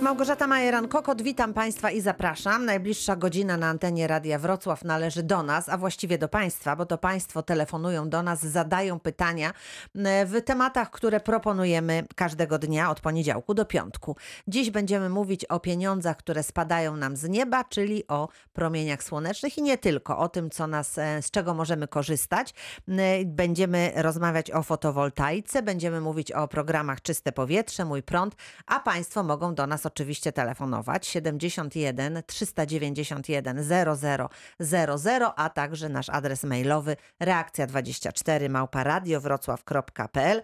Małgorzata Majeran-Kokot, witam Państwa i zapraszam. Najbliższa godzina na antenie Radia Wrocław należy do nas, a właściwie do Państwa, bo to Państwo telefonują do nas, zadają pytania w tematach, które proponujemy każdego dnia od poniedziałku do piątku. Dziś będziemy mówić o pieniądzach, które spadają nam z nieba, czyli o promieniach słonecznych i nie tylko, o tym, co nas, e, z czego możemy korzystać. Będziemy rozmawiać o fotowoltaice, będziemy mówić o programach Czyste Powietrze, Mój Prąd, a Państwo mogą do nas oczywiście telefonować 71 391 0000, a także nasz adres mailowy reakcja24 małparadiowrocław.pl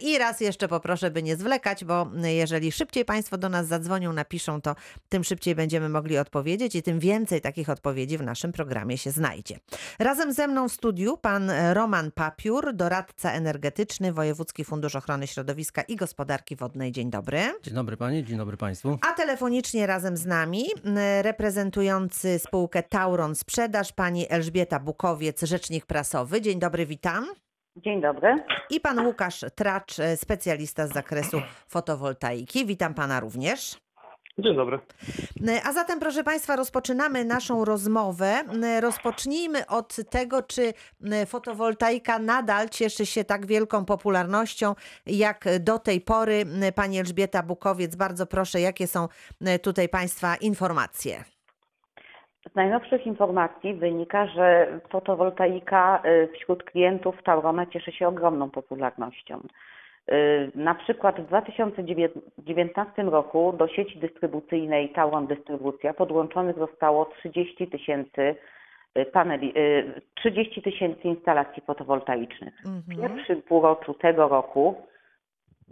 i raz jeszcze poproszę, by nie zwlekać, bo jeżeli szybciej Państwo do nas zadzwonią, napiszą, to tym szybciej będziemy mogli odpowiedzieć i tym więcej takich odpowiedzi w naszym programie się znajdzie. Razem ze mną w studiu pan Roman Papiur, doradca energetyczny, Wojewódzki Fundusz Ochrony Środowiska i Gospodarki Wodnej. Dzień dobry. Dzień dobry Pani, dzień dobry Państwu. A telefonicznie razem z nami reprezentujący spółkę Tauron Sprzedaż, pani Elżbieta Bukowiec, rzecznik prasowy. Dzień dobry, witam. Dzień dobry. I pan Łukasz Tracz, e, specjalista z zakresu fotowoltaiki. Witam pana również. Dzień dobry. E, A zatem, proszę Państwa, rozpoczynamy naszą rozmowę. E, Rozpocznijmy od tego, czy e, fotowoltaika nadal cieszy się tak wielką popularnością, jak do tej pory. Pani Elżbieta Bukowiec, bardzo proszę, jakie są tutaj Państwa informacje? Z najnowszych informacji wynika, że fotowoltaika wśród klientów Taurona cieszy się ogromną popularnością. Y, Na przykład w 2019 roku do sieci dystrybucyjnej Tauron Dystrybucja podłączonych zostało 30 tysięcy y, paneli, y, 30 tysięcy instalacji fotowoltaicznych. W Mhm. pierwszym półroczu tego roku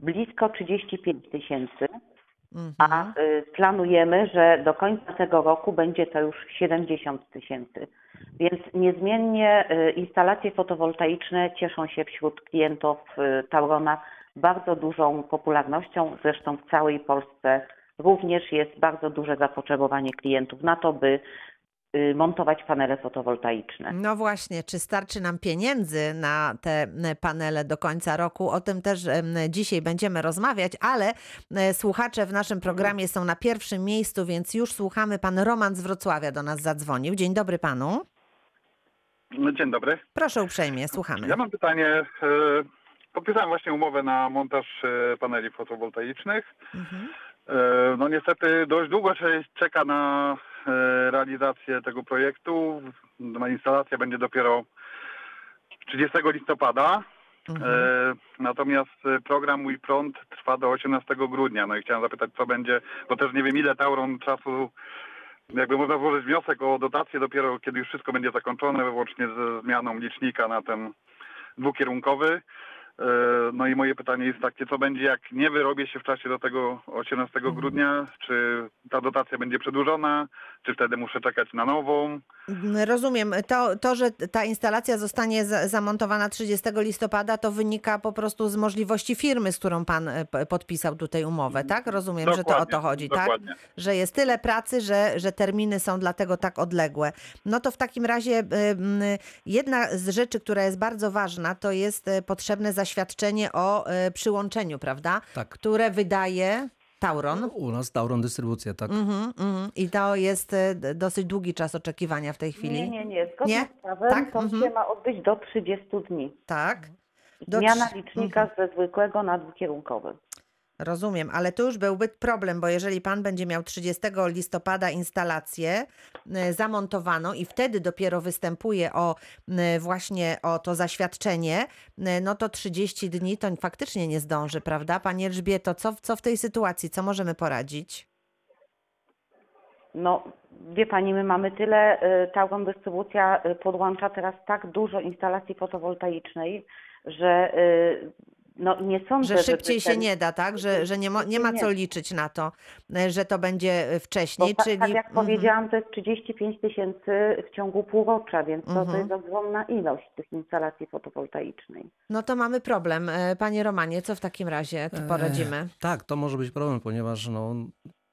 blisko 35 tysięcy. a Mhm. y, planujemy, że do końca tego roku będzie to już 70 tysięcy. Więc niezmiennie y, instalacje fotowoltaiczne cieszą się wśród klientów y, Taurona bardzo dużą popularnością. Zresztą w całej Polsce również jest bardzo duże zapotrzebowanie klientów na to, by y, montować panele fotowoltaiczne. No właśnie, czy starczy nam pieniędzy na te m, panele do końca roku? O tym też dzisiaj będziemy rozmawiać, ale e, słuchacze w naszym programie są na pierwszym miejscu, więc już słuchamy. Pan Roman z Wrocławia do nas zadzwonił. Dzień dobry panu. Dzień dobry. Proszę uprzejmie, słuchamy. Ja mam pytanie. Podpisałem właśnie umowę na montaż e, paneli fotowoltaicznych. Mhm. E, No niestety dość długo się czeka na e, realizację tego projektu. Instalacja będzie dopiero 30 listopada. Mhm. Natomiast program Mój Prąd trwa do 18 grudnia. No i chciałem zapytać, co będzie, bo też nie wiem ile Tauron czasu, jakby można złożyć wniosek o dotację dopiero kiedy już wszystko będzie zakończone, łącznie ze zmianą licznika na ten dwukierunkowy. E, No i moje pytanie jest takie, co będzie jak nie wyrobię się w czasie do tego 18 grudnia? Czy ta dotacja będzie przedłużona? Czy wtedy muszę czekać na nową? Mm, Rozumiem. To, to, że ta instalacja zostanie za- zamontowana 30 listopada, to wynika po prostu z możliwości firmy, z którą pan e, podpisał tutaj umowę, tak? Rozumiem, że to o Dokładnie, to chodzi, tak? dokładnie. Że jest tyle pracy, że, że terminy są dlatego tak odległe. No to w takim razie mm, jedna z rzeczy, która jest bardzo ważna, to jest e, potrzebne zaświadczenie o e, przyłączeniu, prawda? Tak. Które wydaje Tauron. U nas Tauron Dystrybucja, tak? Mhm, mhm. I to jest e, dosyć długi czas oczekiwania w tej chwili. Nie, nie, nie. Zgodnie Nie? z prawem Tak? to Mhm. się ma odbyć do 30 dni. Tak. Do Zmiana licznika ze zwykłego na dwukierunkowy. Rozumiem, ale to już byłby problem, bo jeżeli pan będzie miał 30 listopada instalację y, zamontowaną i wtedy dopiero występuje o y, właśnie o to zaświadczenie, y, no to 30 dni to faktycznie nie zdąży, prawda? Pani Elżbieto, co, co w tej sytuacji, co możemy poradzić? No, wie pani, my mamy tyle, Tauron Dystrybucja podłącza teraz tak dużo instalacji fotowoltaicznej, że no, nie sądzę, Że szybciej się ten- nie da, tak? Że, że nie, mo, nie ma co liczyć na to, y, że to będzie Bo wcześniej, ta, czyli... tak jak Mhm. powiedziałam, to jest 35 tysięcy w ciągu półrocza, więc to, to Mhm. jest ogromna ilość tych instalacji fotowoltaicznej. No to mamy problem. Y, Panie Romanie, co w takim razie tu poradzimy? E, tak, to może być problem, ponieważ no,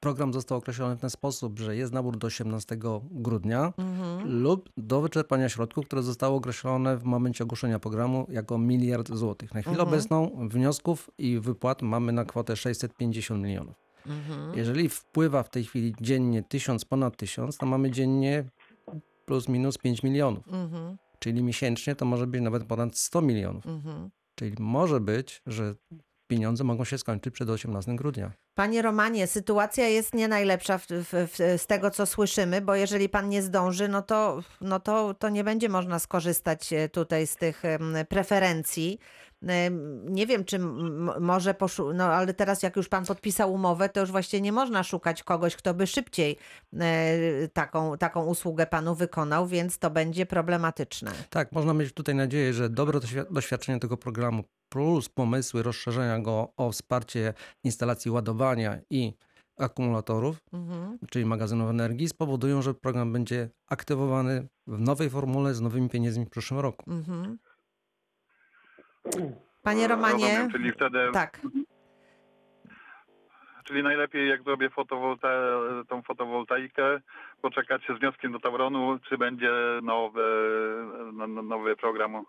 program został określony w ten sposób, że jest nabór do 18 grudnia Mhm. lub do wyczerpania środków, które zostały określone w momencie ogłoszenia programu jako miliard złotych. Na chwilę Mhm. obecną wniosków i wypłat mamy na kwotę 650 milionów. Mhm. Jeżeli wpływa w tej chwili dziennie 1000, ponad 1000, to mamy dziennie plus minus 5 milionów. Mhm. Czyli miesięcznie to może być nawet ponad 100 milionów. Mhm. Czyli może być, że pieniądze mogą się skończyć przed 18 grudnia. Panie Romanie, sytuacja jest nie najlepsza w, w, w, z tego, co słyszymy, bo jeżeli pan nie zdąży, no to, no to, to nie będzie można skorzystać e, tutaj z tych preferencji. Nie wiem, czy może poszu- no ale teraz jak już pan podpisał umowę, to już właściwie nie można szukać kogoś, kto by szybciej e, taką, taką usługę panu wykonał, więc to będzie problematyczne. Tak, można mieć tutaj nadzieję, że dobre doświ- doświadczenie tego programu plus pomysły rozszerzenia go o wsparcie instalacji ładowania i akumulatorów, Mhm. czyli magazynów energii, spowodują, że program będzie aktywowany w nowej formule z nowymi pieniędzmi w przyszłym roku. Mhm. Panie Romanie, Rozumiem, czyli wtedy, tak. czyli najlepiej jak zrobię fotowolta tą fotowoltaikę, poczekać się z wnioskiem do Tauronu, czy będzie nowy, no- no- nowy program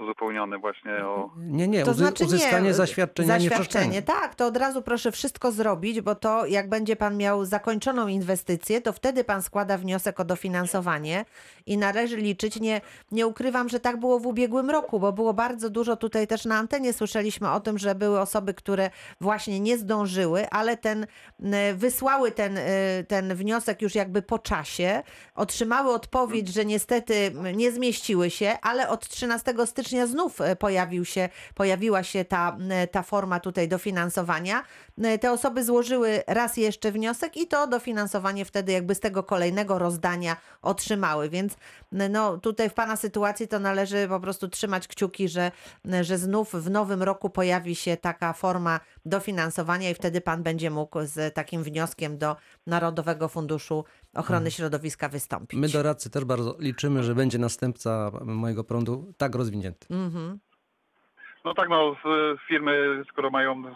uzupełniony właśnie o... Nie, nie, To uzy- znaczy uzyskanie nie, zaświadczenia nie Zaświadczenie, tak, to od razu proszę wszystko zrobić, bo to jak będzie pan miał zakończoną inwestycję, to wtedy pan składa wniosek o dofinansowanie i należy liczyć, nie, nie ukrywam, że tak było w ubiegłym roku, bo było bardzo dużo tutaj też na antenie słyszeliśmy o tym, że były osoby, które właśnie nie zdążyły, ale ten, m, wysłały ten, y, ten wniosek już jakby po czasie, otrzymały odpowiedź, że niestety nie zmieściły się, ale od 13 stycznia znów e, pojawił się, pojawiła się ta, m, ta forma tutaj dofinansowania. M, Te osoby złożyły raz jeszcze wniosek i to dofinansowanie wtedy jakby z tego kolejnego rozdania otrzymały, więc no tutaj w Pana sytuacji to należy po prostu trzymać kciuki, że, że znów w nowym roku pojawi się taka forma dofinansowania i wtedy Pan będzie mógł z takim wnioskiem do Narodowego Funduszu Ochrony Środowiska wystąpić. My doradcy też bardzo liczymy, że będzie następca mojego prądu tak rozwinięty. Mhm. No tak, no firmy, skoro mają y,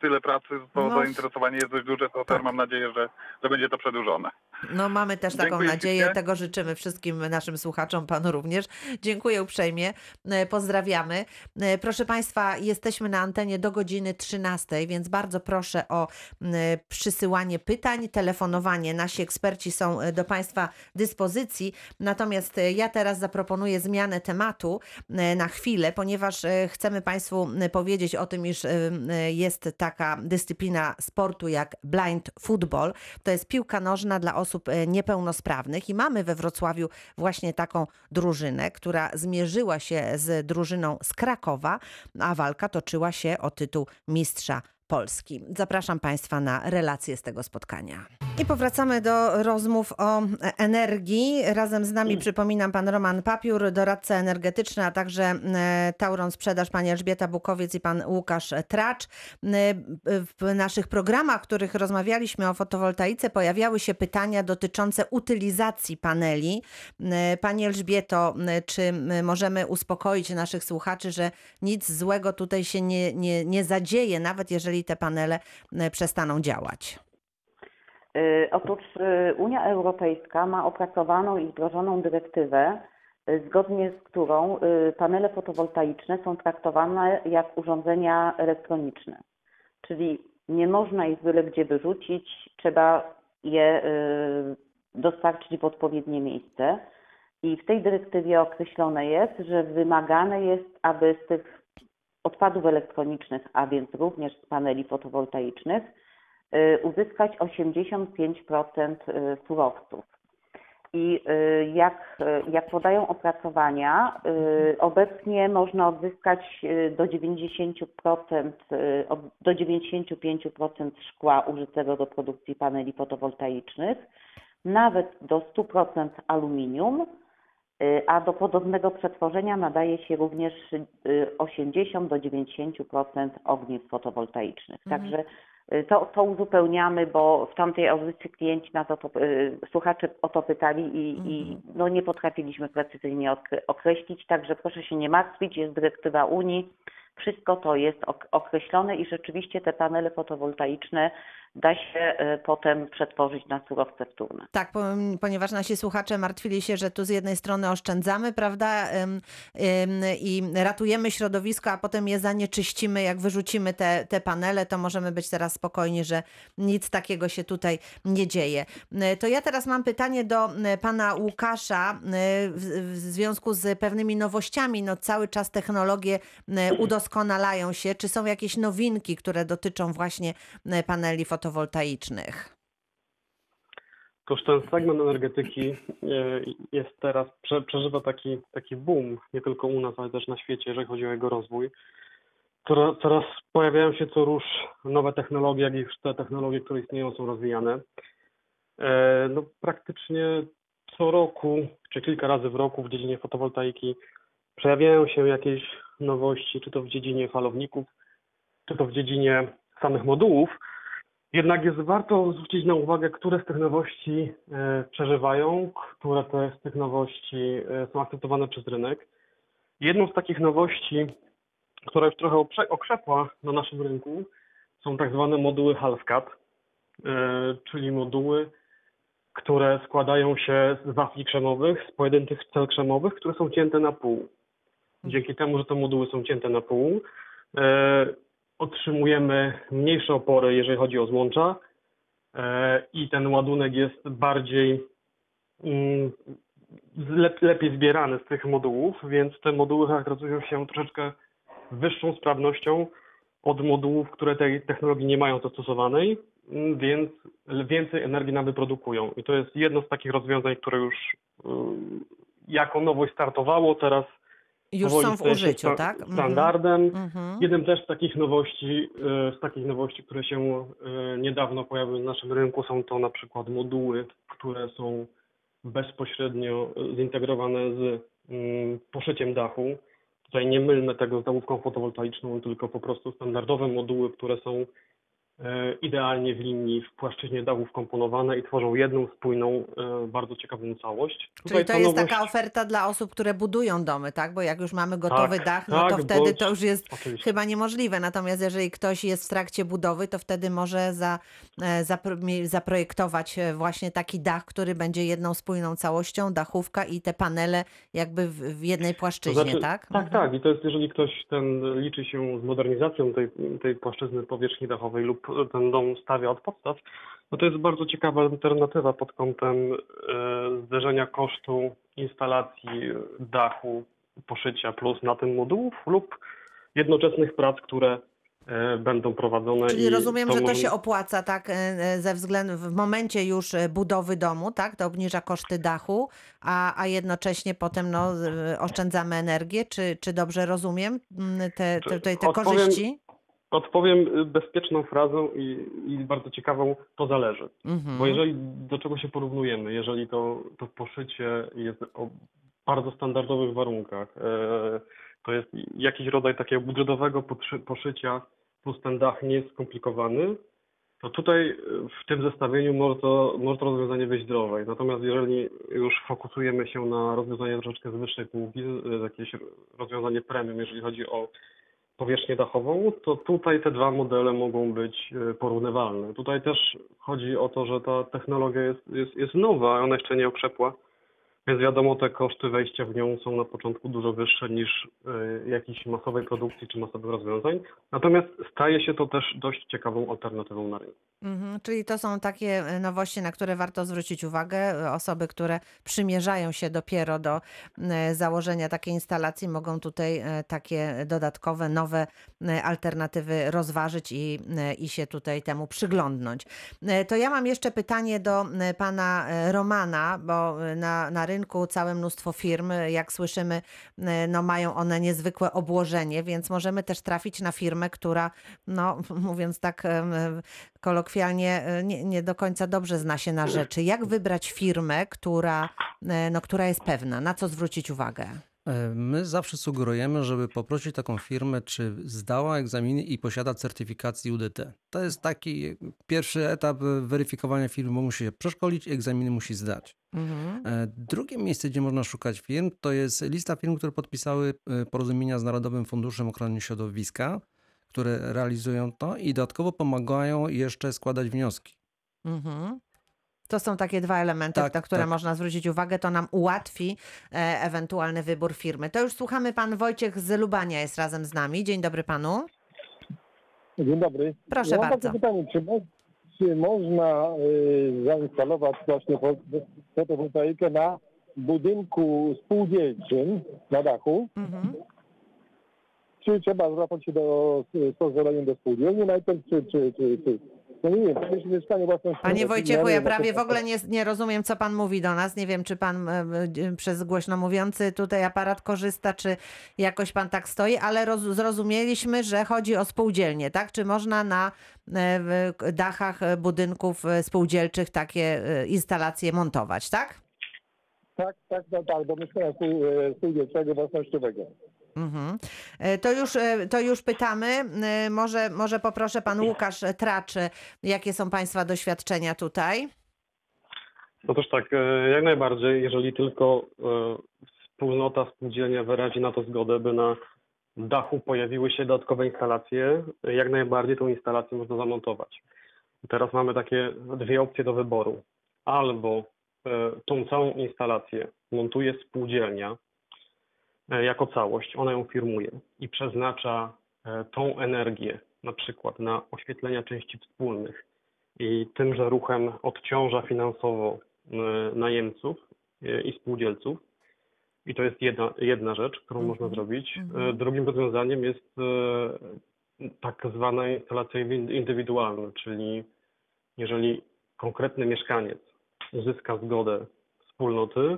tyle pracy, to No. zainteresowanie jest dość duże, to Tak. mam nadzieję, że, że będzie to przedłużone. No mamy też taką Dziękuję nadzieję, tego życzymy wszystkim naszym słuchaczom, panu również. Dziękuję uprzejmie, E, pozdrawiamy. E, Proszę Państwa, jesteśmy na antenie do godziny 13, więc bardzo proszę o m, przysyłanie pytań, telefonowanie. Nasi eksperci są e, do Państwa dyspozycji, natomiast e, ja teraz zaproponuję zmianę tematu e, na chwilę, ponieważ e, chcemy Państwu m, powiedzieć o tym, iż e, m, jest taka dyscyplina sportu jak blind football. To jest piłka nożna dla osób niepełnosprawnych i mamy we Wrocławiu właśnie taką drużynę, która zmierzyła się z drużyną z Krakowa, a walka toczyła się o tytuł mistrza Polski. Zapraszam Państwa na relacje z tego spotkania. I powracamy do rozmów o energii. Razem z nami, przypominam, pan Roman Papiur, doradca energetyczny, a także e, Tauron Sprzedaż, pani Elżbieta Bukowiec i pan Łukasz Tracz. E, W naszych programach, w których rozmawialiśmy o fotowoltaice, pojawiały się pytania dotyczące utylizacji paneli. E, Pani Elżbieto, czy możemy uspokoić naszych słuchaczy, że nic złego tutaj się nie, nie, nie zadzieje, nawet jeżeli te panele e, przestaną działać? Y, Otóż y, Unia Europejska ma opracowaną i wdrożoną dyrektywę, zgodnie z którą panele fotowoltaiczne są traktowane jak urządzenia elektroniczne. Czyli nie można ich byle gdzie wyrzucić, trzeba je dostarczyć w odpowiednie miejsce. I w tej dyrektywie określone jest, że wymagane jest, aby z tych odpadów elektronicznych, a więc również z paneli fotowoltaicznych, y, uzyskać 85% y, surowców. I y, jak, jak podają opracowania, obecnie można odzyskać do 90%, y, od- do 95% szkła użytego do produkcji paneli fotowoltaicznych, nawet do 100% aluminium, a do podobnego przetworzenia nadaje się również y, 80 do 90% ogniw fotowoltaicznych. Mhm. Także y, to, to uzupełniamy, bo w tamtej audycji klienci na to, to y, słuchacze o to pytali i, i Mhm. no, nie potrafiliśmy precyzyjnie okre- określić, także proszę się nie martwić, jest dyrektywa Unii, wszystko to jest ok- określone i rzeczywiście te panele fotowoltaiczne da się y, potem przetworzyć na surowce wtórne. Tak, po, ponieważ nasi słuchacze martwili się, że tu z jednej strony oszczędzamy, prawda, i ratujemy środowisko, a potem je zanieczyścimy, jak wyrzucimy te, te panele, to możemy być teraz spokojni, że nic takiego się tutaj nie dzieje. Y, To ja teraz mam pytanie do y, pana Łukasza y, w, związku z pewnymi nowościami. No, cały czas technologie udoskonalają się. Czy są jakieś nowinki, które dotyczą właśnie paneli fotowoltaicznych? Toż ten segment energetyki e, jest teraz, prze, przeżywa taki, taki boom, nie tylko u nas, ale też na świecie, jeżeli chodzi o jego rozwój. Coraz, coraz pojawiają się co róż nowe technologie, jak już te technologie, które istnieją, są rozwijane. E, No, praktycznie co roku, czy kilka razy w roku w dziedzinie fotowoltaiki pojawiają się jakieś nowości, czy to w dziedzinie falowników, czy to w dziedzinie samych modułów. Jednak jest warto zwrócić na uwagę, które z tych nowości e, przeżywają, które te z tych nowości e, są akceptowane przez rynek. Jedną z takich nowości, która już trochę okrzepła na naszym rynku, są tak zwane moduły Halfcat, e, czyli moduły, które składają się z wafli krzemowych, z pojedynczych cel krzemowych, które są cięte na pół. Dzięki temu, że te moduły są cięte na pół, otrzymujemy mniejsze opory, jeżeli chodzi o złącza e, i ten ładunek jest bardziej mm, lep, lepiej zbierany z tych modułów, więc te moduły charakteryzują się troszeczkę wyższą sprawnością od modułów, które tej technologii nie mają zastosowanej, mm, więc więcej energii nam wyprodukują. I to jest jedno z takich rozwiązań, które już y, jako nowość startowało, teraz Już są w użyciu, sta- tak? Mhm. Standardem. Mhm. Jednym też z takich nowości, e, z takich nowości, które się e, niedawno pojawiły na naszym rynku, są to na przykład moduły, które są bezpośrednio zintegrowane z mm, poszyciem dachu. Tutaj nie mylmy tego z dałówką fotowoltaiczną, tylko po prostu standardowe moduły, które są idealnie w linii w płaszczyźnie dachu wkomponowane i tworzą jedną spójną, e, bardzo ciekawą całość. Czyli Tutaj to jest nowość- taka oferta dla osób, które budują domy, tak? Bo jak już mamy gotowy Tak, dach, no to tak, wtedy bądź- to już jest Oczywiście. chyba niemożliwe. Natomiast jeżeli ktoś jest w trakcie budowy, to wtedy może za, e, zapro, zaprojektować e, właśnie taki dach, który będzie jedną spójną całością, dachówka i te panele jakby w, w jednej płaszczyźnie, znaczy, tak? Tak, tak. I to jest, jeżeli ktoś ten liczy się z modernizacją tej, tej płaszczyzny powierzchni dachowej lub ten dom stawia od podstaw, no to jest bardzo ciekawa alternatywa pod kątem e, zderzenia kosztu instalacji dachu, poszycia plus na tym modułów lub jednoczesnych prac, które e, będą prowadzone. Czyli rozumiem, że to się opłaca, tak, e, ze względu w momencie już budowy domu, tak, to obniża koszty dachu, a, a jednocześnie potem no, oszczędzamy energię. Czy, czy dobrze rozumiem mm, te, te, te, te korzyści? Odpowiem y, bezpieczną frazą i, i bardzo ciekawą, to zależy. Mhm. Bo jeżeli do czego się porównujemy, jeżeli to, to poszycie jest o bardzo standardowych warunkach, e, to jest jakiś rodzaj takiego budżetowego poszycia, plus ten dach nie jest skomplikowany, to tutaj e, w tym zestawieniu może to, może to rozwiązanie wyjść drożej. Natomiast jeżeli już fokusujemy się na rozwiązanie troszeczkę z wyższej półki, jakieś rozwiązanie premium, jeżeli chodzi o powierzchnię dachową, to tutaj te dwa modele mogą być e, porównywalne. Tutaj też chodzi o to, że ta technologia jest, jest, jest nowa, ona jeszcze nie okrzepła, więc wiadomo, te koszty wejścia w nią są na początku dużo wyższe niż e, jakiejś masowej produkcji czy masowych rozwiązań. Natomiast staje się to też dość ciekawą alternatywą na rynku. Mhm, czyli to są takie e, nowości, na które warto zwrócić uwagę. E, Osoby, które przymierzają się dopiero do założenia takiej instalacji, mogą tutaj takie dodatkowe, nowe alternatywy rozważyć i, i się tutaj temu przyglądnąć. To ja mam jeszcze pytanie do pana Romana, bo na, na rynku całe mnóstwo firm, e, jak słyszymy, e, no mają one niezwykłe obłożenie, więc możemy też trafić na firmę, która, no mówiąc tak em, kolokwialnie e, nie, nie do końca dobrze zna się na rzeczy. Jak wybrać firmę, która, e, no, która jest pewna? Na co zwrócić uwagę? E, My zawsze sugerujemy, żeby poprosić taką firmę, czy zdała egzaminy i posiada certyfikację UDT. To jest taki pierwszy etap weryfikowania firmy, bo musi się przeszkolić, egzaminy musi zdać. Mhm. E, Drugie miejsce, gdzie można szukać firm, to jest lista firm, które podpisały e, porozumienia z Narodowym Funduszem Ochrony Środowiska, które realizują to i dodatkowo pomagają jeszcze składać wnioski. Mhm. To są takie dwa elementy, Tak, na które tak. można zwrócić uwagę. To nam ułatwi e, ewentualny wybór firmy. To już słuchamy. Pan Wojciech z Lubania jest razem z nami. Dzień dobry panu. Dzień dobry. Proszę ja mam bardzo. takie pytanie, czy, czy można y, zainstalować właśnie fo- fotowoltaikę na budynku spółdzielczym na dachu, Mhm. czy trzeba złapać się do, z pozwoleniem do spółdzielni najpierw, czy, czy, czy, czy no nie. Panie Wojciechu, ja prawie w ogóle nie, nie rozumiem, co pan mówi do nas. Nie wiem, czy pan e, e, przez głośno mówiący tutaj aparat korzysta, czy jakoś pan tak stoi, ale roz, zrozumieliśmy, że chodzi o spółdzielnie, tak? Czy można na e, dachach e, budynków e, spółdzielczych takie e, instalacje montować, tak? Tak, tak, no, tak, do mieszkania spół- e, spółdzielczego własnościowego. Mhm. E, To już, e, to już pytamy. E, Może, może poproszę pan Łukasz Traczy, jakie są państwa doświadczenia tutaj? Otóż tak, e, jak najbardziej, jeżeli tylko wspólnota, spółdzielnia wyrazi na to zgodę, by na dachu pojawiły się dodatkowe instalacje, jak najbardziej tą instalację można zamontować. Teraz mamy takie dwie opcje do wyboru. Albo tą całą instalację montuje spółdzielnia jako całość, ona ją firmuje i przeznacza e, tą energię na przykład na oświetlenia części wspólnych i tymże ruchem odciąża finansowo e, najemców e, i spółdzielców. I to jest jedna, jedna rzecz, którą Mhm, można zrobić. E, mhm. Drugim rozwiązaniem jest e, tak zwana instalacja in- indywidualna, czyli jeżeli konkretny mieszkaniec uzyska zgodę wspólnoty,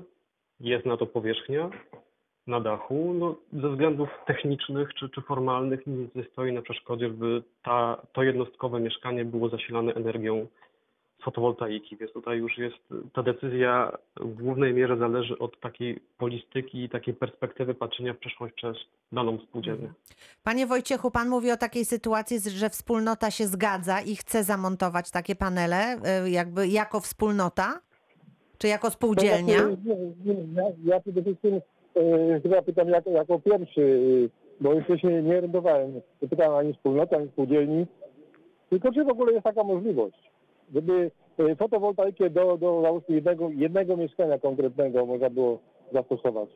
jest na to powierzchnia na dachu, no, ze względów technicznych czy, czy formalnych nic nie stoi na przeszkodzie, by ta, to jednostkowe mieszkanie było zasilane energią z fotowoltaiki, więc tutaj już jest ta decyzja w głównej mierze zależy od takiej polistyki i takiej perspektywy patrzenia w przyszłość przez daną spółdzielnię. Panie Wojciechu, pan mówi o takiej sytuacji, że wspólnota się zgadza i chce zamontować takie panele, y, jakby jako wspólnota? Czy jako spółdzielnia? To nie, nie, ja, ja przede wszystkim chyba pytam jako, jako pierwszy, e, bo jeszcze się nie orientowałem. Nie pytałem ani wspólnoty, ani spółdzielni. Tylko czy w ogóle jest taka możliwość, żeby e, fotowoltaikę do, do jednego, jednego mieszkania konkretnego można było zastosować?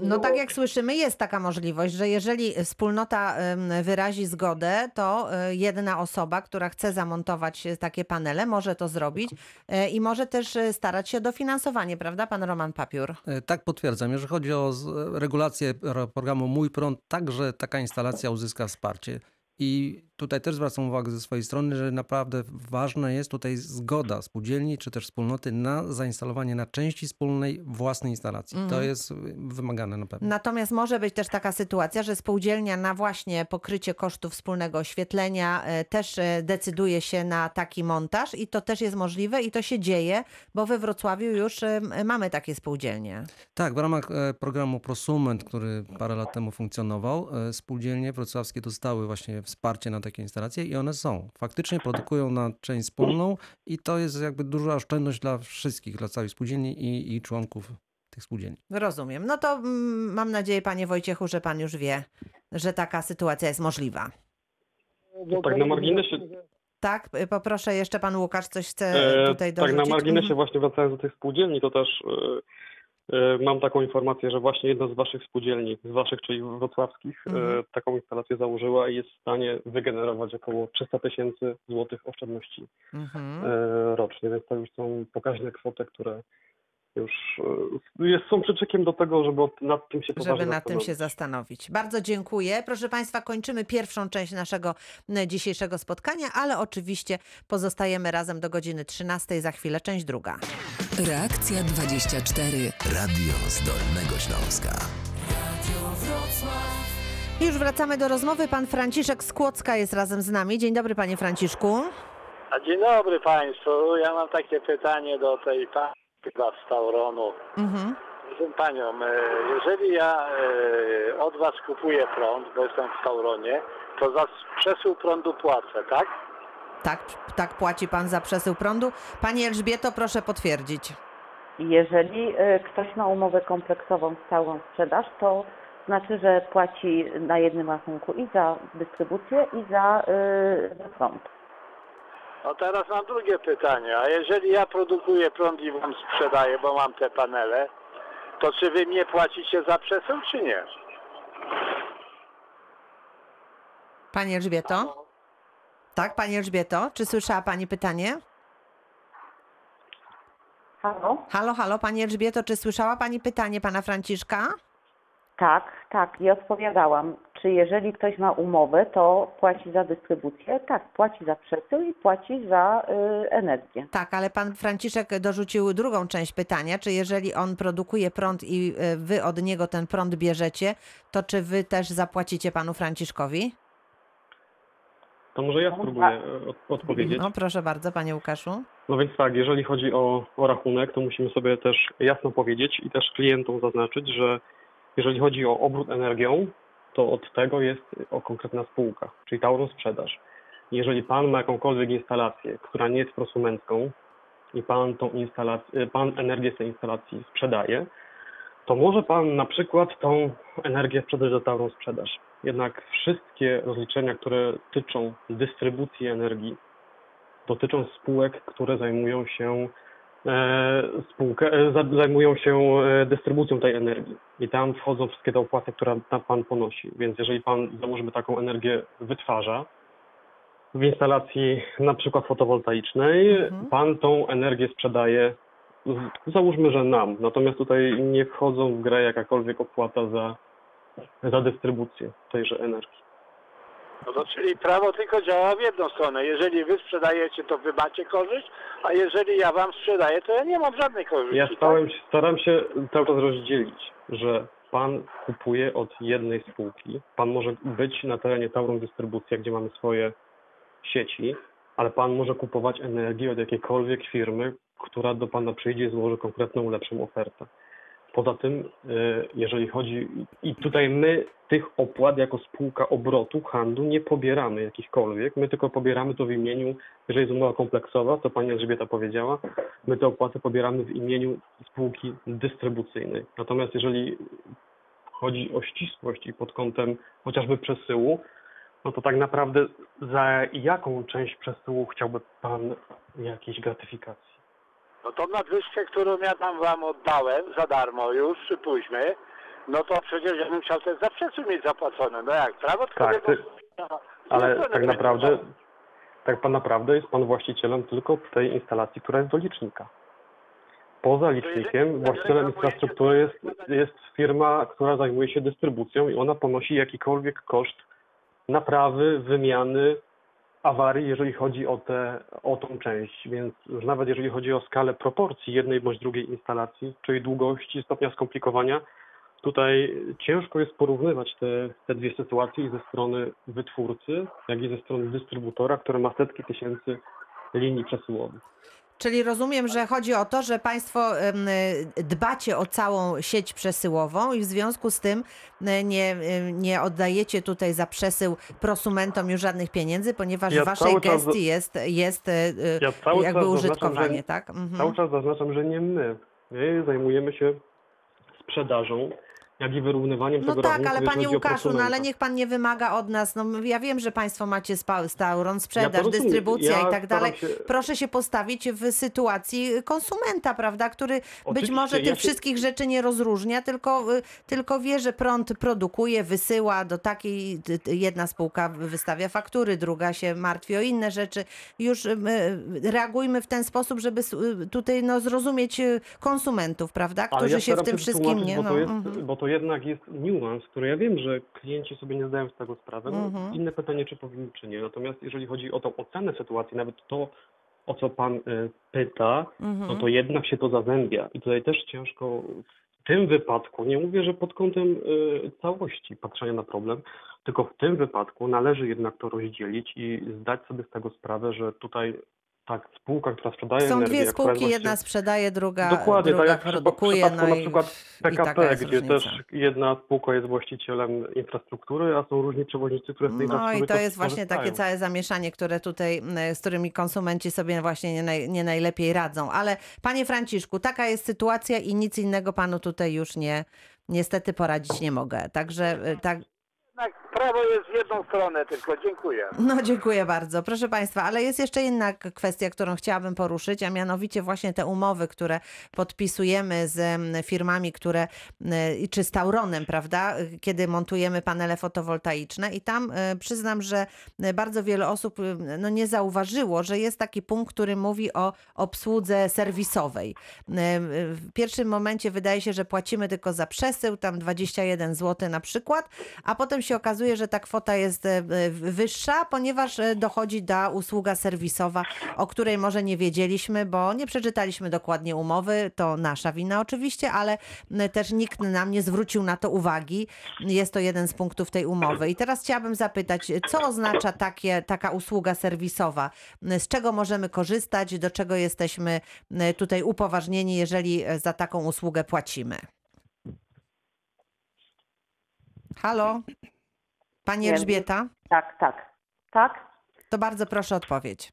No tak jak słyszymy, jest taka możliwość, że jeżeli wspólnota wyrazi zgodę, to y, jedna osoba, która chce zamontować takie panele, może to zrobić y, i może też y, starać się o dofinansowanie, prawda, pan Roman Papiur? E, Tak, potwierdzam. Jeżeli chodzi o regulację ro- programu Mój Prąd, także taka instalacja uzyska wsparcie. I tutaj też zwracam uwagę ze swojej strony, że naprawdę ważna jest tutaj zgoda spółdzielni czy też wspólnoty na zainstalowanie na części wspólnej własnej instalacji. To Mhm. jest wymagane na pewno. Natomiast może być też taka sytuacja, że spółdzielnia na właśnie pokrycie kosztów wspólnego oświetlenia e, też e, decyduje się na taki montaż i to też jest możliwe i to się dzieje, bo we Wrocławiu już e, mamy takie spółdzielnie. Tak, w ramach programu Prosument, który parę lat temu funkcjonował, spółdzielnie wrocławskie dostały właśnie wsparcie na takie instalacje i one są. Faktycznie produkują na część wspólną i to jest jakby duża oszczędność dla wszystkich, dla całej spółdzielni i, i członków tych spółdzielni. Rozumiem. No to mm, mam nadzieję, panie Wojciechu, że pan już wie, że taka sytuacja jest możliwa. Bo tak na marginesie- Tak, poproszę jeszcze pan Łukasz coś chce E, tutaj tak, dorzucić. na marginesie Mhm. właśnie wracając do tych spółdzielni, to też e, mam taką informację, że właśnie jedna z waszych spółdzielni, z waszych, czyli wrocławskich, e, Mhm. taką instalację założyła i jest w stanie wygenerować około 300 tysięcy złotych oszczędności Mhm. e, rocznie, więc to już są pokaźne kwoty, które już e, jest, są przyczekiem do tego, żeby nad tym się poważnie żeby nad tym się zastanowić. Bardzo dziękuję. Proszę Państwa, kończymy pierwszą część naszego dzisiejszego spotkania, ale oczywiście pozostajemy razem do godziny 13. Za chwilę część druga. Reakcja 24. Radio z Dolnego Śląska. I Już wracamy do rozmowy. Pan Franciszek Skłocka jest razem z nami. Dzień dobry, panie Franciszku. A dzień dobry Państwu. Ja mam takie pytanie do tej pani chyba z Tauronu. Mhm. Proszę Panią, e, jeżeli ja e, od Was kupuję prąd, bo jestem w Tauronie, to za przesył prądu płacę, tak? Tak, tak płaci pan za przesył prądu. Pani Elżbieto, proszę potwierdzić. Jeżeli e, ktoś ma umowę kompleksową z całą sprzedaż, to znaczy, że płaci na jednym rachunku i za dystrybucję, i za, y, za prąd. No teraz mam drugie pytanie. A jeżeli ja produkuję prąd i wam sprzedaję, bo mam te panele, to czy wy mnie płacicie za przesył, czy nie? Pani Elżbieto? Tak, Pani Elżbieto, czy słyszała Pani pytanie? Halo? Halo, halo, Pani Elżbieto, czy słyszała Pani pytanie Pana Franciszka? Tak, tak, i odpowiadałam. Czy jeżeli ktoś ma umowę, to płaci za dystrybucję? Tak, płaci za przesył i płaci za y, energię. Tak, ale Pan Franciszek dorzucił drugą część pytania, czy jeżeli on produkuje prąd i e, Wy od niego ten prąd bierzecie, to czy Wy też zapłacicie Panu Franciszkowi? To może ja spróbuję e, od, odpowiedzieć. No proszę bardzo, Panie Łukaszu. No więc tak, jeżeli chodzi o, o rachunek, to musimy sobie też jasno powiedzieć i też klientom zaznaczyć, że jeżeli chodzi o obrót energią, to od tego jest o konkretna spółka, czyli Tauron Sprzedaż. Jeżeli Pan ma jakąkolwiek instalację, która nie jest prosumencką i Pan tą instalację, Pan energię z tej instalacji sprzedaje, to może Pan na przykład tą energię sprzedać do Tauron Sprzedaż. Jednak wszystkie rozliczenia, które tyczą dystrybucji energii, dotyczą spółek, które zajmują się spółkę, e, za- zajmują się e, dystrybucją tej energii. I tam wchodzą wszystkie te opłaty, które tam pan ponosi. Więc jeżeli pan, załóżmy, taką energię wytwarza w instalacji na przykład fotowoltaicznej, Mhm. pan tą energię sprzedaje, załóżmy, że nam. Natomiast tutaj nie wchodzą w grę jakakolwiek opłata za, za dystrybucję tejże energii. No to czyli prawo tylko działa w jedną stronę. Jeżeli wy sprzedajecie, to wy macie korzyść, a jeżeli ja wam sprzedaję, to ja nie mam żadnej korzyści. Ja tak? stałem, się- staram się cały czas rozdzielić, że pan kupuje od jednej spółki. Pan może być na terenie Tauron Dystrybucja, gdzie mamy swoje sieci, ale pan może kupować energię od jakiejkolwiek firmy, która do pana przyjdzie i złoży konkretną, lepszą ofertę. Poza tym, y, jeżeli chodzi, i tutaj my tych opłat jako spółka obrotu, handlu nie pobieramy jakichkolwiek, my tylko pobieramy to w imieniu, jeżeli jest umowa kompleksowa, to pani Elżbieta powiedziała, my te opłaty pobieramy w imieniu spółki dystrybucyjnej. Natomiast jeżeli chodzi o ścisłość i pod kątem chociażby przesyłu, no to tak naprawdę za jaką część przesyłu chciałby Pan jakiejś gratyfikacji? No to nadwyżkę, którą ja tam wam oddałem za darmo już, przypuśćmy, no to przecież ja bym chciał też za przesył mieć zapłacone. No jak, prawo Tak, ty- No, Ale tak naprawdę, tak pan naprawdę jest Pan właścicielem tylko tej instalacji, która jest do licznika. Poza licznikiem właścicielem infrastruktury jest, jest firma, która zajmuje się dystrybucją i ona ponosi jakikolwiek koszt naprawy, wymiany, awarii, jeżeli chodzi o, te, o tą część. Więc już nawet jeżeli chodzi o skalę proporcji jednej bądź drugiej instalacji, czyli długości, stopnia skomplikowania, tutaj ciężko jest porównywać te, te dwie sytuacje i ze strony wytwórcy, jak i ze strony dystrybutora, który ma setki tysięcy linii przesyłowych. Czyli rozumiem, że chodzi o to, że Państwo em, dbacie o całą sieć przesyłową i w związku z tym e, nie, nie oddajecie tutaj za przesył prosumentom już żadnych pieniędzy, ponieważ Ja w Waszej cały czas- gestii jest, jest e, e, Ja jakby użytkowanie, że- tak? Mhm. Cały czas zaznaczam, że nie my. My zajmujemy się sprzedażą, jak i wyrównywaniem No tego tak, ale panie Łukaszu, no ale niech pan nie wymaga od nas. No ja wiem, że państwo macie Stauron, Ja sprzedaż, rozumiem. dystrybucja Ja i tak dalej. się- Proszę się postawić w sytuacji konsumenta, prawda, który być Oczywiście, może tych ja się- wszystkich rzeczy nie rozróżnia, tylko, y, tylko wie, że prąd produkuje, wysyła do takiej, y, y, jedna spółka wystawia faktury, druga się martwi o inne rzeczy. Już y, y, reagujmy w ten sposób, żeby y, tutaj no, zrozumieć y, konsumentów, prawda, którzy ja się w tym wszystkim nie... Bo No, to, jest, mhm. bo to jednak jest niuans, który ja wiem, że klienci sobie nie zdają z tego sprawy. No, Mhm. Inne pytanie, czy powinni, czy nie. Natomiast jeżeli chodzi o tą ocenę sytuacji, nawet to, o co pan y, pyta, Mhm. no to jednak się to zazębia. I tutaj też ciężko w tym wypadku, nie mówię, że pod kątem y, całości patrzenia na problem, tylko w tym wypadku należy jednak to rozdzielić i zdać sobie z tego sprawę, że tutaj tak, spółka, która sprzedaje Są energię, dwie która jest spółki, jedna sprzedaje, druga, Dokładnie, druga tak jak w w produkuje. przypadku no na przykład PKP, gdzie różnica. też jedna spółka jest właścicielem infrastruktury, a są różni przewoźnicy, które z tej No i to jest właśnie takie całe zamieszanie, które tutaj, m, z którymi konsumenci sobie właśnie nie, naj, nie najlepiej radzą. Ale panie Franciszku, taka jest sytuacja i nic innego panu tutaj już nie, niestety poradzić nie mogę. Także y, tak, Jednak prawo jest w jedną stronę tylko. Dziękuję. No, dziękuję bardzo. Proszę Państwa, ale jest jeszcze inna kwestia, którą chciałabym poruszyć, a mianowicie właśnie te umowy, które podpisujemy z em, firmami, które, y, czy z Tauronem, prawda, kiedy montujemy panele fotowoltaiczne i tam y, przyznam, że y, bardzo wiele osób y, no, nie zauważyło, że jest taki punkt, który mówi o obsłudze serwisowej. W pierwszym momencie wydaje się, że płacimy tylko za przesył, tam 21 zł na przykład, a potem się okazuje, że ta kwota jest e, e, wyższa, ponieważ e, dochodzi ta usługa serwisowa, o której może nie wiedzieliśmy, bo nie przeczytaliśmy dokładnie umowy. To nasza wina oczywiście, ale też nikt nam nie zwrócił na to uwagi. Jest to jeden z punktów tej umowy. I teraz chciałabym zapytać, co oznacza takie, taka usługa serwisowa? Z czego możemy korzystać? Do czego jesteśmy tutaj upoważnieni, jeżeli za taką usługę płacimy? Halo? Pani. Elżbieta? Tak, tak. Tak? To bardzo proszę odpowiedź.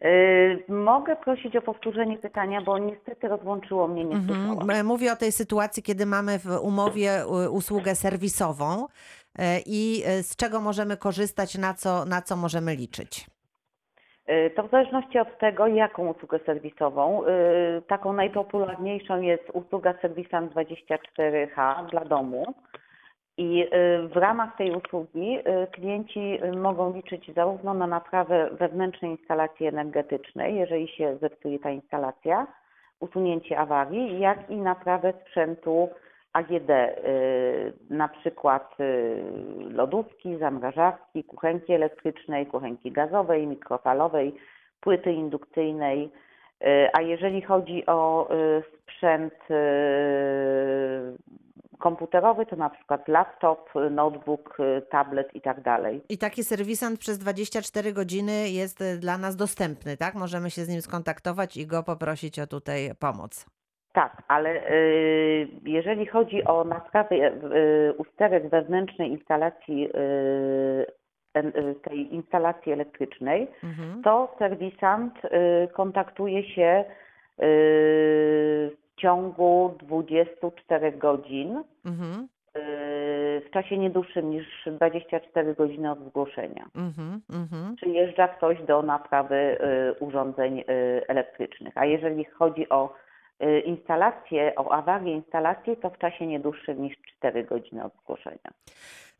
Yy, mogę prosić o powtórzenie pytania, bo niestety rozłączyło mnie, nie słyszałam. Mhm. Mówię o tej sytuacji, kiedy mamy w umowie y, usługę serwisową e, i e, z czego możemy korzystać, na co, na co możemy liczyć. Yy, To w zależności od tego, jaką usługę serwisową. Yy, Taką najpopularniejszą jest usługa Serwisant 24H dla domu. I yy, w ramach tej usługi yy, klienci yy, mogą liczyć zarówno na naprawę wewnętrznej instalacji energetycznej, jeżeli się zepsuje ta instalacja, usunięcie awarii, jak i naprawę sprzętu AGD, na przykład lodówki, zamrażarki, kuchenki elektrycznej, kuchenki gazowej, mikrofalowej, płyty indukcyjnej. A jeżeli chodzi o sprzęt komputerowy, to na przykład laptop, notebook, yy, tablet i tak dalej. I taki serwisant przez 24 godziny jest e, dla nas dostępny, tak? Możemy się z nim skontaktować i go poprosić o tutaj pomoc. Tak, ale y, jeżeli chodzi o naprawę y, usterek wewnętrznej instalacji, y, y, tej instalacji elektrycznej, Mhm. to serwisant y, kontaktuje się y, w ciągu 24 godzin, Mhm. y, w czasie nie dłuższym niż 24 godziny od zgłoszenia. Mhm. Mhm. Przyjeżdża ktoś do naprawy y, urządzeń y, elektrycznych. A jeżeli chodzi o instalację, o awarię instalacji, to w czasie nie dłuższym niż 4 godziny od zgłoszenia.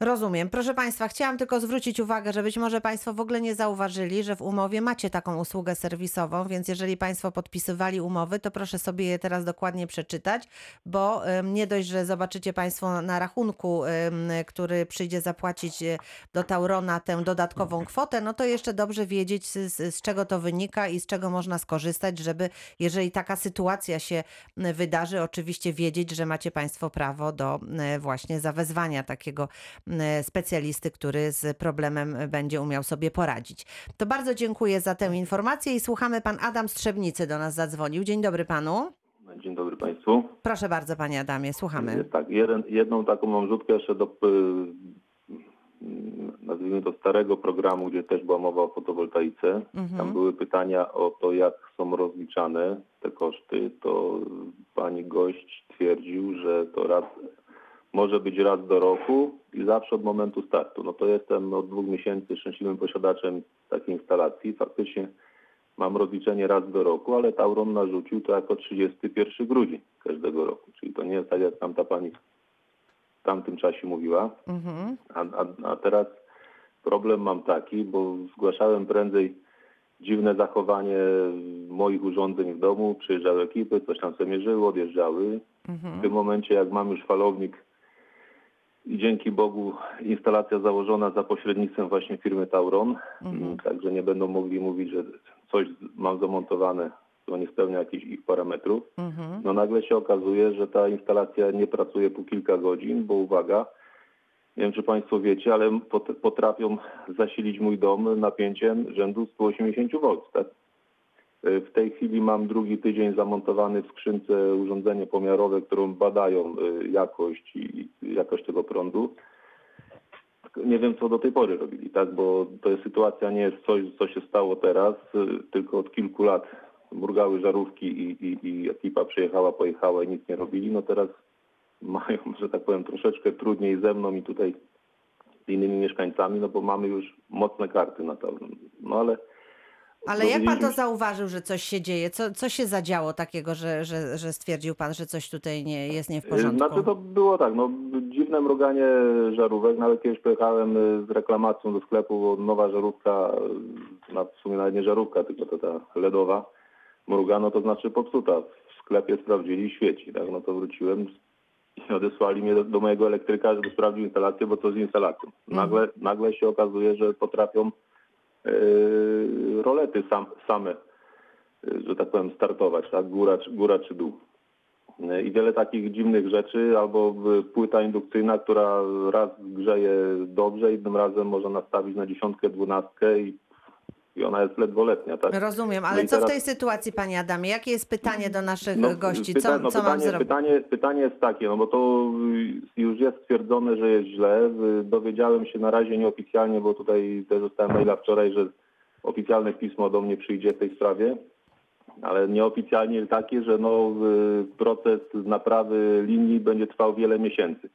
Rozumiem. Proszę Państwa, chciałam tylko zwrócić uwagę, że być może Państwo w ogóle nie zauważyli, że w umowie macie taką usługę serwisową, więc jeżeli Państwo podpisywali umowy, to proszę sobie je teraz dokładnie przeczytać, bo nie dość, że zobaczycie Państwo na rachunku, który przyjdzie zapłacić e, do Taurona tę dodatkową kwotę, no to jeszcze dobrze wiedzieć, z, z, czego to wynika i z czego można skorzystać, żeby jeżeli taka sytuacja się wydarzy, oczywiście wiedzieć, że macie Państwo prawo do właśnie zawezwania takiego specjalisty, który z problemem będzie umiał sobie poradzić. To bardzo dziękuję za tę informację i słuchamy. Pan Adam Strzebnicy do nas zadzwonił. Dzień dobry panu. Dzień dobry Państwu. Proszę bardzo, panie Adamie, słuchamy. Tak, jeden, jedną taką mam rzutkę jeszcze do, y, nazwijmy to starego programu, gdzie też była mowa o fotowoltaice. Mhm. Tam były pytania o to, jak są rozliczane te koszty. To pani gość twierdził, że to raz może być raz do roku i zawsze od momentu startu. No to jestem od dwóch miesięcy szczęśliwym posiadaczem takiej instalacji. Faktycznie mam rozliczenie raz do roku, ale Tauron narzucił to jako 31 grudzień każdego roku. Czyli to nie jest tak, jak tamta pani w tamtym czasie mówiła. Mhm. A, a, a teraz problem mam taki, bo zgłaszałem prędzej dziwne zachowanie moich urządzeń w domu. Przyjeżdżały ekipy, coś tam sobie mierzyły, odjeżdżały. W Mhm. tym momencie, jak mam już falownik i dzięki Bogu instalacja założona za pośrednictwem właśnie firmy Tauron, Mhm. także nie będą mogli mówić, że coś mam zamontowane, co nie spełnia jakichś ich parametrów. Mhm. No nagle się okazuje, że ta instalacja nie pracuje po kilka godzin, bo uwaga, nie wiem czy Państwo wiecie, ale pot- potrafią zasilić mój dom napięciem rzędu 180 V. Tak? W tej chwili mam drugi tydzień zamontowany w skrzynce urządzenie pomiarowe, którą badają y, jakość i jakość tego prądu. Nie wiem, co do tej pory robili, tak? bo to jest sytuacja nie jest coś, co się stało teraz, y, tylko od kilku lat murgały żarówki i, i, i ekipa przyjechała, pojechała i nic nie robili. No teraz mają, że tak powiem, troszeczkę trudniej ze mną i tutaj z innymi mieszkańcami, no bo mamy już mocne karty na to. No ale Ale jak pan to zauważył, że coś się dzieje? Co, co się zadziało takiego, że, że, że stwierdził pan, że coś tutaj nie, jest nie w porządku? Znaczy to było tak, no dziwne mruganie żarówek, nawet kiedyś pojechałem y, z reklamacją do sklepu, bo nowa żarówka, y, na, w sumie nawet nie żarówka, tylko to ta LEDowa, mruga, no to znaczy popsuta. W sklepie sprawdzili i świeci, tak, no to wróciłem i odesłali mnie do, do mojego elektryka, żeby sprawdził instalację, bo co z instalacją. Nagle, nagle się okazuje, że potrafią y, rolety sam, same, y, że tak powiem, startować, tak, góra, góra czy dół. I wiele takich dziwnych rzeczy, albo płyta indukcyjna, która raz grzeje dobrze, innym razem może nastawić na dziesiątkę, dwunastkę i, i ona jest ledwoletnia. Tak? Rozumiem, No ale i co w teraz- tej sytuacji, panie Adamie? Jakie jest pytanie do naszych No, gości? pyta- Co, no, co mam pytanie, zrobić? pytanie, pytanie jest takie, no bo to już jest stwierdzone, że jest źle. Dowiedziałem się na razie nieoficjalnie, bo tutaj też dostałem maila wczoraj, że oficjalne pismo do mnie przyjdzie w tej sprawie, ale nieoficjalnie takie, że no, proces naprawy linii będzie trwał wiele miesięcy.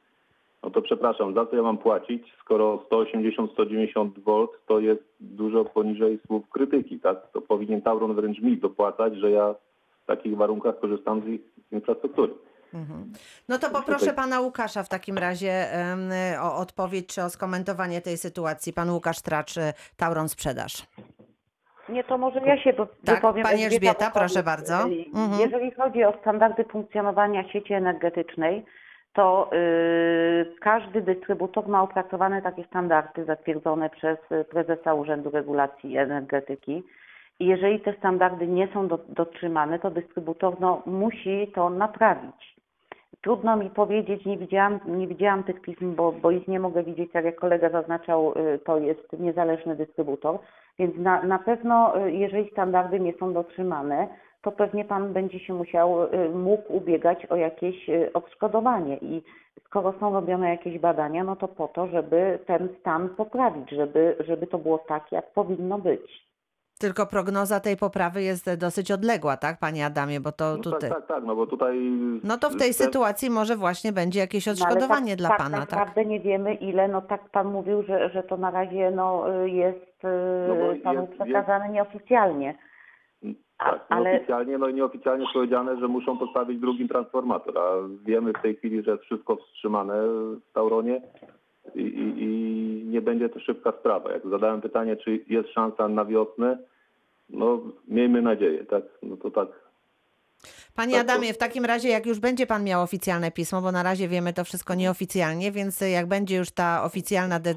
No to przepraszam, za co ja mam płacić, skoro 180-190 V to jest dużo poniżej słów krytyki, tak? To powinien Tauron wręcz mi dopłacać, że ja w takich warunkach korzystam z ich infrastruktury. Mhm. No to poproszę pana Łukasza w takim razie o odpowiedź czy o skomentowanie tej sytuacji. Pan Łukasz Tracz, y, Tauron Sprzedaż. Nie, to może ja się do- Tak, wypowiem. pani Elżbieta, proszę bardzo. Y, Mhm. Jeżeli chodzi o standardy funkcjonowania sieci energetycznej, to y, każdy dystrybutor ma opracowane takie standardy zatwierdzone przez y, prezesa Urzędu Regulacji Energetyki. I jeżeli te standardy nie są do, dotrzymane, to dystrybutor no, musi to naprawić. Trudno mi powiedzieć, nie widziałam, nie widziałam tych pism, bo, bo ich nie mogę widzieć, tak jak kolega zaznaczał, y, to jest niezależny dystrybutor, więc na, na pewno jeżeli standardy nie są dotrzymane, to pewnie Pan będzie się musiał, y, mógł ubiegać o jakieś y, odszkodowanie i skoro są robione jakieś badania, no to po to, żeby ten stan poprawić, żeby, żeby to było tak, jak powinno być. Tylko prognoza tej poprawy jest dosyć odległa, tak, panie Adamie? Bo to No tutaj. tak, tak, tak, no bo tutaj... No to w tej ten- sytuacji może właśnie będzie jakieś No, odszkodowanie tak, dla tak pana, tak? naprawdę nie wiemy ile, no tak Pan mówił, że, że to na razie no, y, jest No Panu jest- przekazane nieoficjalnie. Tak, ale- nieoficjalnie, no i nieoficjalnie powiedziane, że muszą postawić drugi transformator, a wiemy w tej chwili, że jest wszystko wstrzymane w Tauronie i, i, i nie będzie to szybka sprawa. Jak zadałem pytanie, czy jest szansa na wiosnę, no miejmy nadzieję, tak? No to tak. Panie to- Adamie, w takim razie, jak już będzie pan miał oficjalne pismo, bo na razie wiemy to wszystko nieoficjalnie, więc jak będzie już ta oficjalna de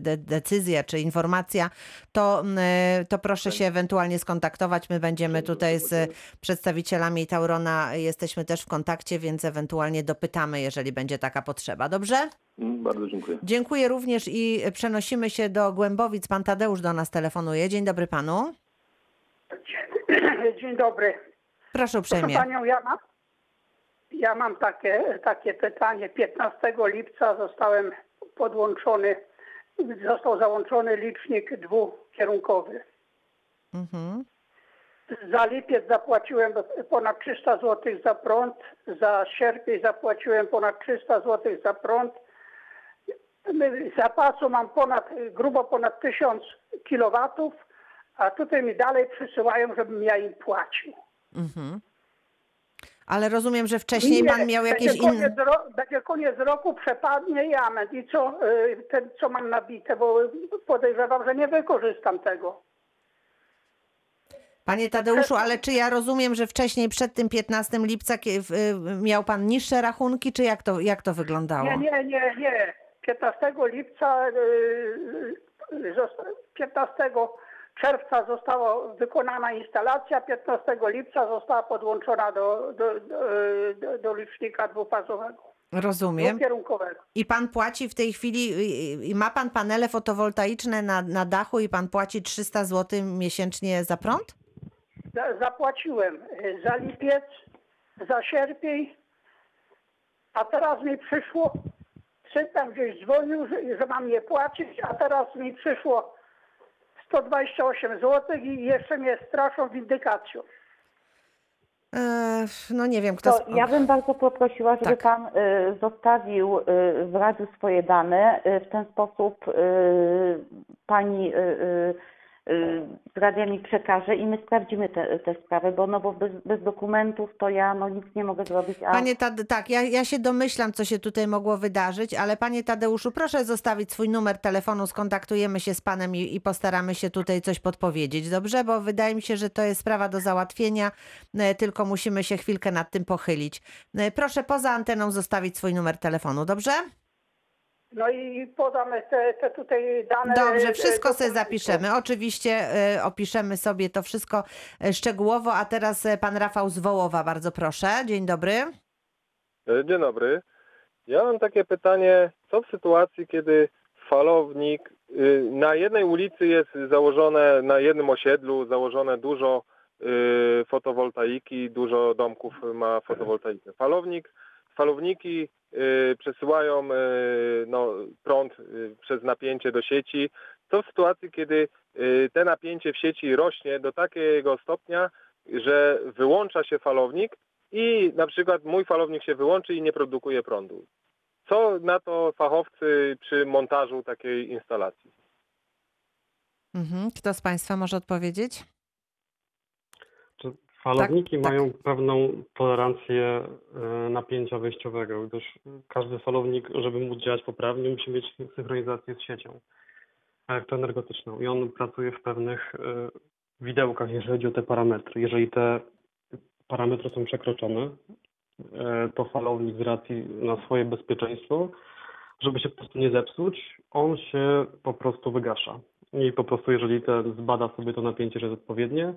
de decyzja czy informacja, to, mm, to proszę się ewentualnie skontaktować. My będziemy tutaj z przedstawicielami Taurona, jesteśmy też w kontakcie, więc ewentualnie dopytamy, jeżeli będzie taka potrzeba. Dobrze? Mm, Bardzo dziękuję. Dziękuję również i przenosimy się do Głębowic. Pan Tadeusz do nas telefonuje. Dzień dobry panu. Dzień dobry. Proszę Proszę uprzejmie. panią, ja mam, ja mam takie, takie pytanie. 15 lipca zostałem podłączony, został załączony licznik dwukierunkowy. Mhm. Za lipiec zapłaciłem ponad 300 zł za prąd, za sierpień zapłaciłem ponad 300 zł za prąd. Zapasu mam ponad, grubo ponad 1000 kilowatów, a tutaj mi dalej przysyłają, żebym ja im płacił. Mhm. Ale rozumiem, że wcześniej Nie, pan miał jakieś będzie inne. koniec, ro, będzie koniec roku, przepadnie i amen. I co, y, ten, co mam nabite, bo podejrzewam, że nie wykorzystam tego. Panie Tadeuszu, ale czy ja rozumiem, że wcześniej przed tym 15 lipca kie- w- y, miał pan niższe rachunki, czy jak to, jak to wyglądało? Nie, nie, nie, nie. 15 lipca, y, y, zosta- 15 czerwca została wykonana instalacja, 15 lipca została podłączona do, do, do, do, licznika dwufazowego, Rozumiem. dwukierunkowego. I pan płaci w tej chwili, y, ma pan panele fotowoltaiczne na, na dachu i pan płaci 300 zł miesięcznie za prąd? Za- Zapłaciłem y, za lipiec, za sierpień, a teraz mi przyszło, syn tam gdzieś dzwonił, że, że mam je płacić, a teraz mi przyszło 128 zł i jeszcze mnie straszą windykacją. E, no nie wiem, kto... To ja bym bardzo poprosiła, żeby Tak. Pan y, zostawił w radiu swoje dane. W ten sposób Pani radia mi przekaże i my sprawdzimy te, te sprawy, bo no bo bez, bez dokumentów to ja no nic nie mogę zrobić. A Panie Tade, tak, ja, ja się domyślam, co się tutaj mogło wydarzyć, ale panie Tadeuszu, proszę zostawić swój numer telefonu, skontaktujemy się z panem i, i postaramy się tutaj coś podpowiedzieć, dobrze? Bo wydaje mi się, że to jest sprawa do załatwienia, e, tylko musimy się chwilkę nad tym pochylić. E, Proszę poza anteną zostawić swój numer telefonu, dobrze? No i podamy te, te tutaj dane. Dobrze, e, wszystko sobie zapiszemy. Oczywiście e, opiszemy sobie to wszystko e, szczegółowo, a teraz pan Rafał z Wołowa, bardzo proszę. Dzień dobry. Dzień dobry. Ja mam takie pytanie, co w sytuacji, kiedy falownik y, na jednej ulicy jest założone, na jednym osiedlu założone dużo y, fotowoltaiki, dużo domków ma fotowoltaikę. Falownik, falowniki przesyłają y, no, prąd y, przez napięcie do sieci. Co w sytuacji, kiedy y, te napięcie w sieci rośnie do takiego stopnia, że wyłącza się falownik i na przykład mój falownik się wyłączy i nie produkuje prądu. Co na to fachowcy przy montażu takiej instalacji? Mhm. Kto z państwa może odpowiedzieć? Falowniki tak. mają pewną tolerancję e, napięcia wejściowego, gdyż każdy falownik, żeby móc działać poprawnie, musi mieć synchronizację z siecią elektroenergetyczną i on pracuje w pewnych e, widełkach, jeżeli chodzi o te parametry. Jeżeli te parametry są przekroczone, e, to falownik z racji na swoje bezpieczeństwo, żeby się po prostu nie zepsuć, on się po prostu wygasza. I po prostu jeżeli ten zbada sobie to napięcie, że jest odpowiednie,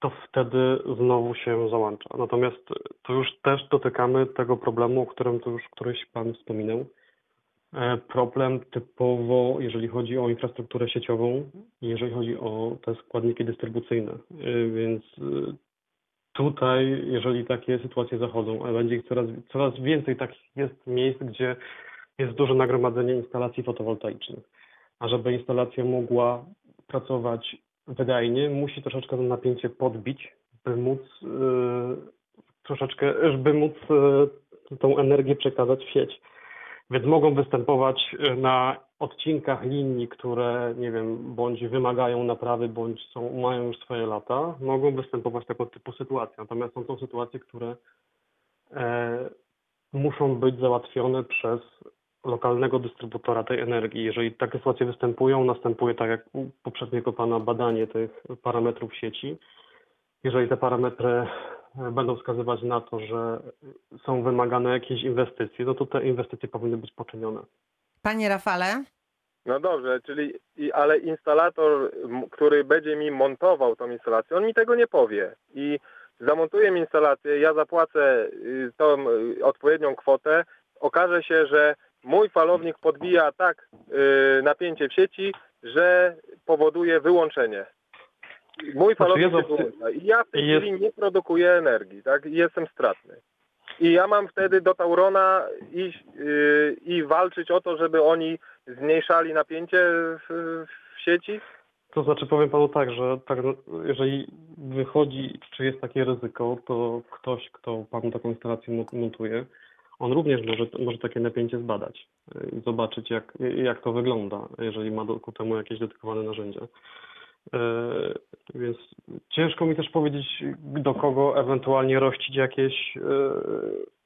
to wtedy znowu się załącza. Natomiast tu już też dotykamy tego problemu, o którym tu już któryś Pan wspominał. E, Problem typowo, jeżeli chodzi o infrastrukturę sieciową, jeżeli chodzi o te składniki dystrybucyjne. E, Więc e, tutaj, jeżeli takie sytuacje zachodzą, a będzie ich coraz, coraz więcej takich jest miejsc, gdzie jest duże nagromadzenie instalacji fotowoltaicznych. A żeby instalacja mogła pracować wydajnie, musi troszeczkę to napięcie podbić, by móc e, troszeczkę, by móc e, tą energię przekazać w sieć. Więc mogą występować e, na odcinkach linii, które, nie wiem, bądź wymagają naprawy, bądź są, mają już swoje lata, mogą występować tego typu sytuacje. Natomiast są to sytuacje, które e, muszą być załatwione przez lokalnego dystrybutora tej energii. Jeżeli takie sytuacje występują, następuje tak jak u poprzedniego pana badanie tych parametrów sieci. Jeżeli te parametry będą wskazywać na to, że są wymagane jakieś inwestycje, no to te inwestycje powinny być poczynione. Panie Rafale? No dobrze, czyli i, ale instalator, który będzie mi montował tą instalację, on mi tego nie powie. I zamontuję mi instalację, ja zapłacę y, tą y, odpowiednią kwotę, okaże się, że mój falownik podbija tak y, napięcie w sieci, że powoduje wyłączenie. Mój Znaczy falownik jest się wyłącza i ja w tej jest- chwili nie produkuję energii, tak? I jestem stratny. I ja mam wtedy do Taurona iść yy, i walczyć o to, żeby oni zmniejszali napięcie w, w sieci. To znaczy powiem panu tak, że tak, jeżeli wychodzi, czy jest takie ryzyko, to ktoś, kto panu taką instalację mon- montuje, on również może, może takie napięcie zbadać i zobaczyć, jak, jak to wygląda, jeżeli ma do, ku temu jakieś dedykowane narzędzia. E, Więc ciężko mi też powiedzieć, do kogo ewentualnie rościć jakieś, e,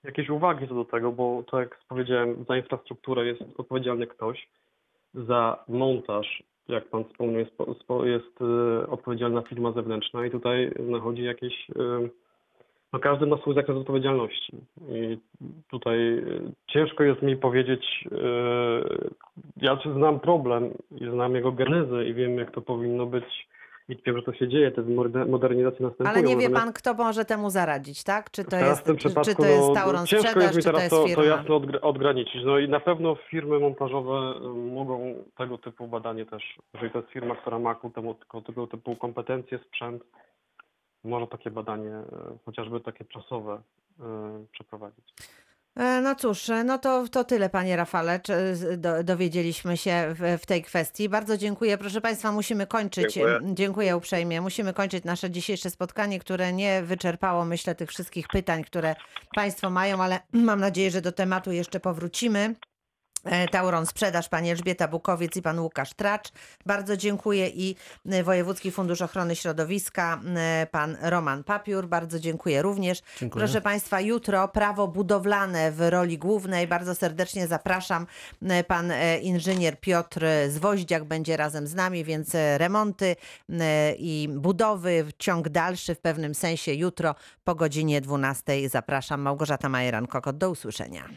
jakieś uwagi co do tego, bo tak jak powiedziałem, za infrastrukturę jest odpowiedzialny ktoś, za montaż, jak Pan wspomniał, jest, jest e, odpowiedzialna firma zewnętrzna i tutaj nachodzi jakieś, no każdy ma swój zakres odpowiedzialności i tutaj e, ciężko jest mi powiedzieć, e, ja znam problem i znam jego genezę i wiem jak to powinno być i wiem, że to się dzieje, te moder- modernizacje następują. Ale nie wie pan, kto może temu zaradzić, tak? Czy to jest, czy, to jest no, ciężko Sprzedaż, jest mi to teraz to, to jasno odgra- odgraniczyć. No i na pewno firmy montażowe y, mogą tego typu badanie też, jeżeli to jest firma, która ma ku temu, tego typu kompetencje, sprzęt, może takie badanie, y, chociażby takie czasowe, y, przeprowadzić. E, No cóż, e, no to, to tyle, panie Rafale, do, dowiedzieliśmy się w, w tej kwestii. Bardzo dziękuję. Proszę państwa, musimy kończyć. Dziękuję. dziękuję uprzejmie. Musimy kończyć nasze dzisiejsze spotkanie, które nie wyczerpało, myślę, tych wszystkich pytań, które państwo mają, ale mam nadzieję, że do tematu jeszcze powrócimy. E, Tauron Sprzedaż, pani Elżbieta Bukowiec i pan Łukasz Tracz. Bardzo dziękuję i e, Wojewódzki Fundusz Ochrony Środowiska, e, pan Roman Papiur. Bardzo dziękuję również. Dziękuję. Proszę państwa, jutro prawo budowlane w roli głównej. Bardzo serdecznie zapraszam. Pan inżynier Piotr Zwoździak będzie razem z nami, więc remonty i budowy, ciąg dalszy w pewnym sensie jutro po godzinie 12. Zapraszam. Małgorzata Majeran-Kokot. Do usłyszenia.